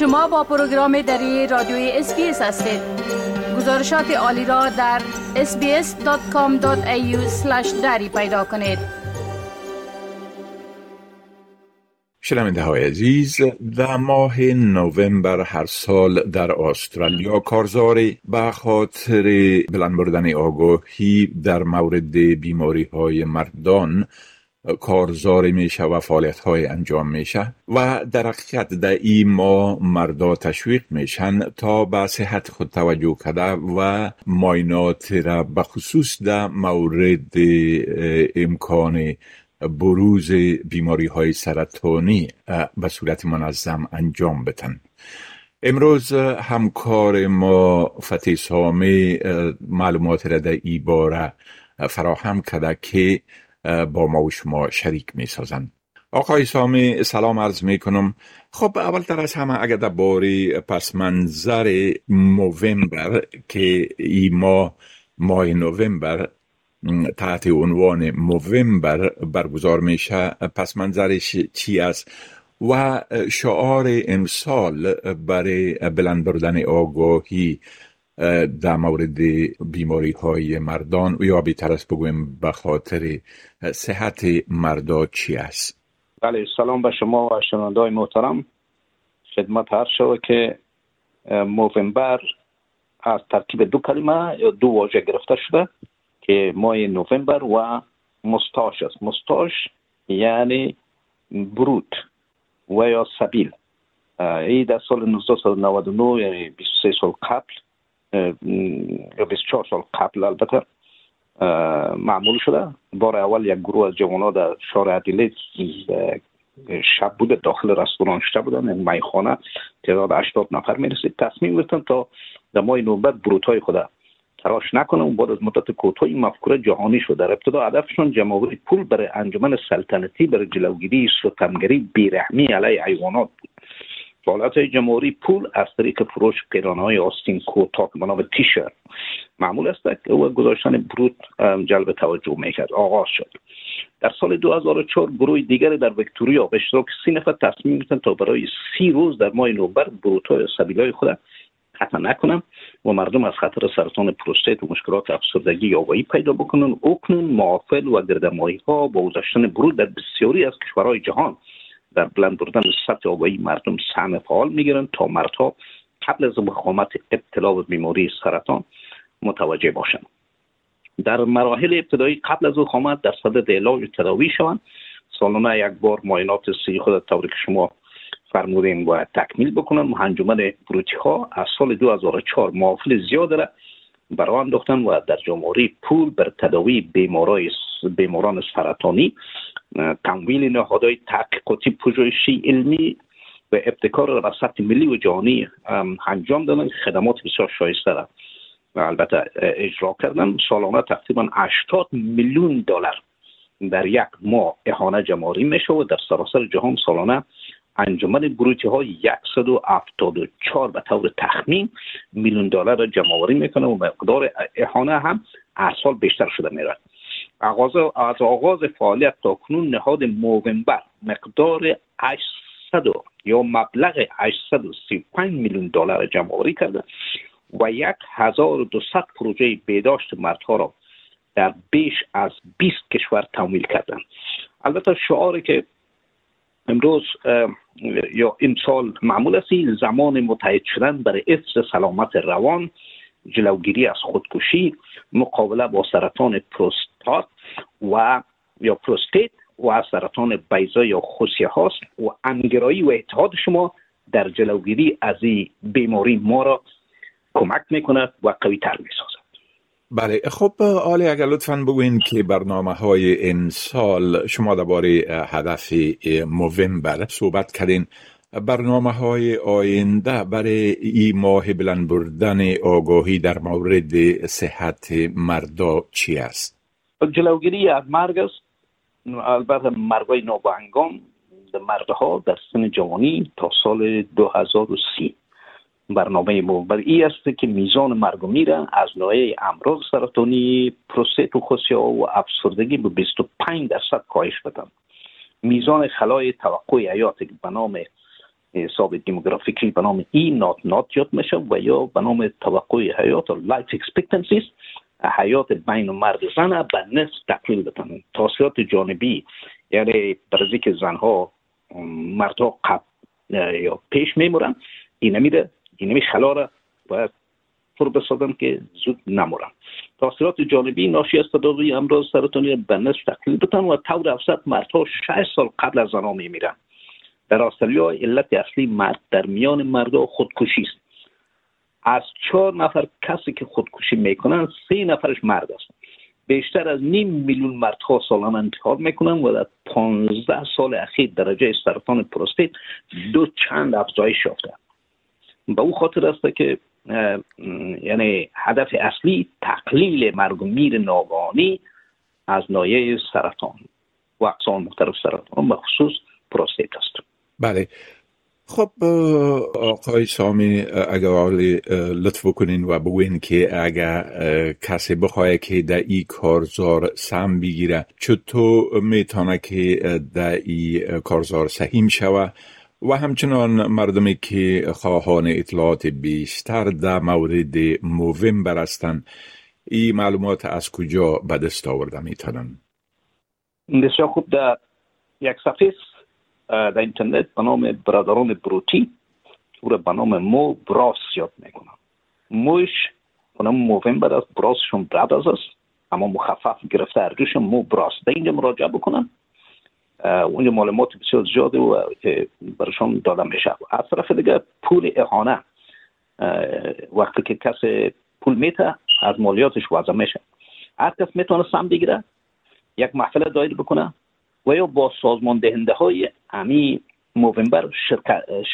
شما با پروگرام دری رادیوی SBS هستید. گزارشات عالی را در sbs.com.au دری پیدا کنید. شنونده های عزیز در ماه نوامبر هر سال در استرالیا کارزاری به خاطر بلند بردن آگاهی در مورد بیماری های مردان کارزاری میشه و فعالیت های انجام میشه و در حقیقت در این ماه مردا تشویق میشن تا به صحت خود توجه کرده و معاینات را به خصوص در مورد امکان بروز بیماری های سرطانی به صورت منظم انجام بدن. امروز همکار ما فتی سامی معلومات را در ای باره فراهم کرده که با ما و شما شریک می سازن. آقای سامی سلام عرض می کنم خب اول تر از همه اگر در باری پس منظر نوامبر که ای ما ماه نوامبر تحت عنوان نوامبر برگزار میشه پس منظرش چی است و شعار امسال برای بلند بردن آگاهی در مورد بیماری های مردان. یا بیتر است بگویم به خاطر صحت مردا چی است؟ بله سلام به شما و شنونده محترم. خدمت هر شوه که نوامبر از ترکیب دو کلمه یا دو واژه گرفته شده که ماه نوامبر و مستاش است. مستاش یعنی برود و یا سبیل. ای در سال 1999 یعنی 23 سال قبل یا 24 سال قبل البته معمول شده. بار اول یک گروه از جوانان در شهر عدیله شب بوده داخل رستوران شده بودن میخانه تعداد 80 نفر می‌رسید. تصمیم گرفتن تا در ماه نوبت بروت خود تراش نکنه. و بعد از مدت کوتاهی مفکوره جهانی شد. در ابتدا هدفشون جمعآوری پول برای انجمن سلطنتی برای جلوگیری ستمگری بیرحمی علیه حیوانات بود. فعالیت جمهوری پول از طریق فروش پیرانه های آستین کوتاه به نام تیشرت. معمول است که او گذاشتن برود جلب توجه می‌کرد. آغاز شد. در سال 2004 گروه دیگری در ویکتوریا به اشتراک سی نفر تصمیم گرفتن تا برای سی روز در ماه نوبر بروت های خود قطع نکنم و مردم از خطر سرطان پروستات و مشکلات افسردگی آگاهی پیدا بکنن اکنون معافل و گردمایی ها با گذاشتن برود در بسیاری از کشورهای جهان در بلند بردن سطح آگاهی مردم سهم فعال می‌گیرن تا مردها قبل از وخامت ابتلا به بیماری سرطان متوجه باشند در مراحل ابتدایی قبل از وخامت در صدد علاج و تداوی شوند. سالانه یک بار معاینات سی خود طوری که شما فرمودین باید تکمیل بکنن. انجمن بروتی ها از سال 2004 معافل زیاد را برای انداختن و در جمهوری پول بر تداوی بیماران سرطانی تمویل نهادهای تحقیقاتی پژوهشی علمی و ابتکار را به سطح ملی و جهانی انجام دادن. خدمات بسیار شایسته را البته اجرا کردن. سالانه تقریبا 80 میلیون دلار در یک ماه احانه جماری میشه و در سراسر جهان سالانه انجمن بروتی ها 174 به طور تخمین میلیون دلار را جمع آوری می‌کنه و مقدار احانه هم هر بیشتر شده میره آغاز از آغاز فعالیت تا کنون نهاد نوامبر مقدار 800 یا مبلغ 835 میلیون دلار جمع آوری کرده و 1200 پروژه بهداشت مردها را در بیش از 20 کشور تمویل کردند البته شعاری که امروز یا این سال معمول است زمان متحد شدن برای حفظ سلامت روان جلوگیری از خودکشی مقابله با سرطان پروستات و یا پروستات و سرطان بیضه یا خصیه هاست و همگرایی و اتحاد شما در جلوگیری از این بیماری ما را کمک می‌کند و قوی تر می‌سازد بله خب آلی اگر لطفا بگوین که برنامه های این سال شما درباره هدف Movember صحبت کردین برنامه های آینده برای ای ماه بلند بردن آگاهی در مورد صحت مردا چی است؟ جلوگیری از مرگ است البته مرگای نابهنگام مردها در سن جوانی تا سال 2030 برنامه ما بر ای است که میزان مرگ میره از نوعه امراض سرطانی پروستات و خوسیا و افسردگی به 25 درصد کاهش بدن میزان خلای توقع حیات به نام حساب دیموگرافیکی به نام ای نات نات یاد میشه و یا به نام توقع حیات و لایف اکسپکتنسیز حیات بین مرد زن به نصف تقلیل بتن تاثیرات جانبی یعنی برزی که زنها مردها قبل یا پیش میمورن این نمیده این نمی خلا را باید پر بسازن که زود نمورن. تاثیرات جانبی ناشی از تداوی امراض سرطانی به نصف تقلیل بتن و طور افزد مردها 6 سال قبل از زنها میمیرن. در استرالیا علت اصلی مرد در میان مردها خودکشی است. از چهار نفر کسی که خودکشی می‌کنن سه نفرش مرد است. بیشتر از نیم میلیون مردها سالانه انتحار می‌کنن و در پانزده سال اخیر درجه سرطان پروستیت دو چند افزایش یافته. به او خاطر است که یعنی هدف اصلی تقلیل مرگ و میر ناگهانی از نایه سرطان و اقسام مختلف سرطان به خصوص پروستیت است. بله. خب آقای سامی اگر لطف کنین و بگوین که اگر کسی بخواه که در ای کارزار سم بگیره چطور می‌تونه که در ای کارزار سهیم شوه؟ و همچنان مردمی که خواهان اطلاعات بیشتر در مورد موومبر هستند این معلومات از کجا به دست آورده می‌تونن؟ بسیار خوب در یک صفحه در اینترنت به نام برادران بروتی. او را به نام مو براس یاد می‌کنم. موش به نام موومبر است. براسشون برادرز است. اما مخفف گرفته ارجوش مو براس. در اینجا مراجعه بکنم. اونجا معلومات بسیار زیاده و برشان داده میشه. از طرف دیگه پول احانه وقتی که کسی پول میته از مالیاتش وضع میشه. هر کس می‌تونه سم بگیره. یک محفل دایر بکنه. و یا با سازمان دهنده های امی موومبر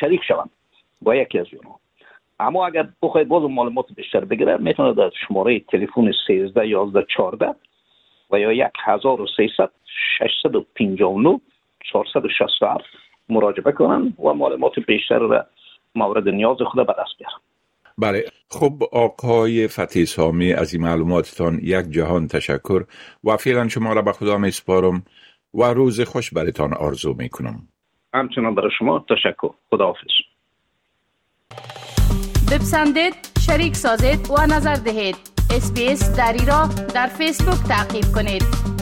شریک شوند با یکی از اونها اما اگر بخوای باز معلومات بیشتر بگیره می‌تونه در شماره تلفن 13 11 14 و یا 1300 659 467 مراجعه کنن و معلومات بیشتر را مورد نیاز خود به دست بیارن. بله. خب آقای فتی سامی از این معلوماتتان یک جهان تشکر و فعلا شما را به خدا می سپارم و روز خوش برتان آرزو می کنم همچنان برای شما تشکر. خداحافظ. بپسندید شریک سازید و نظر دهید. اسپیس دری را در فیسبوک تعقیب کنید.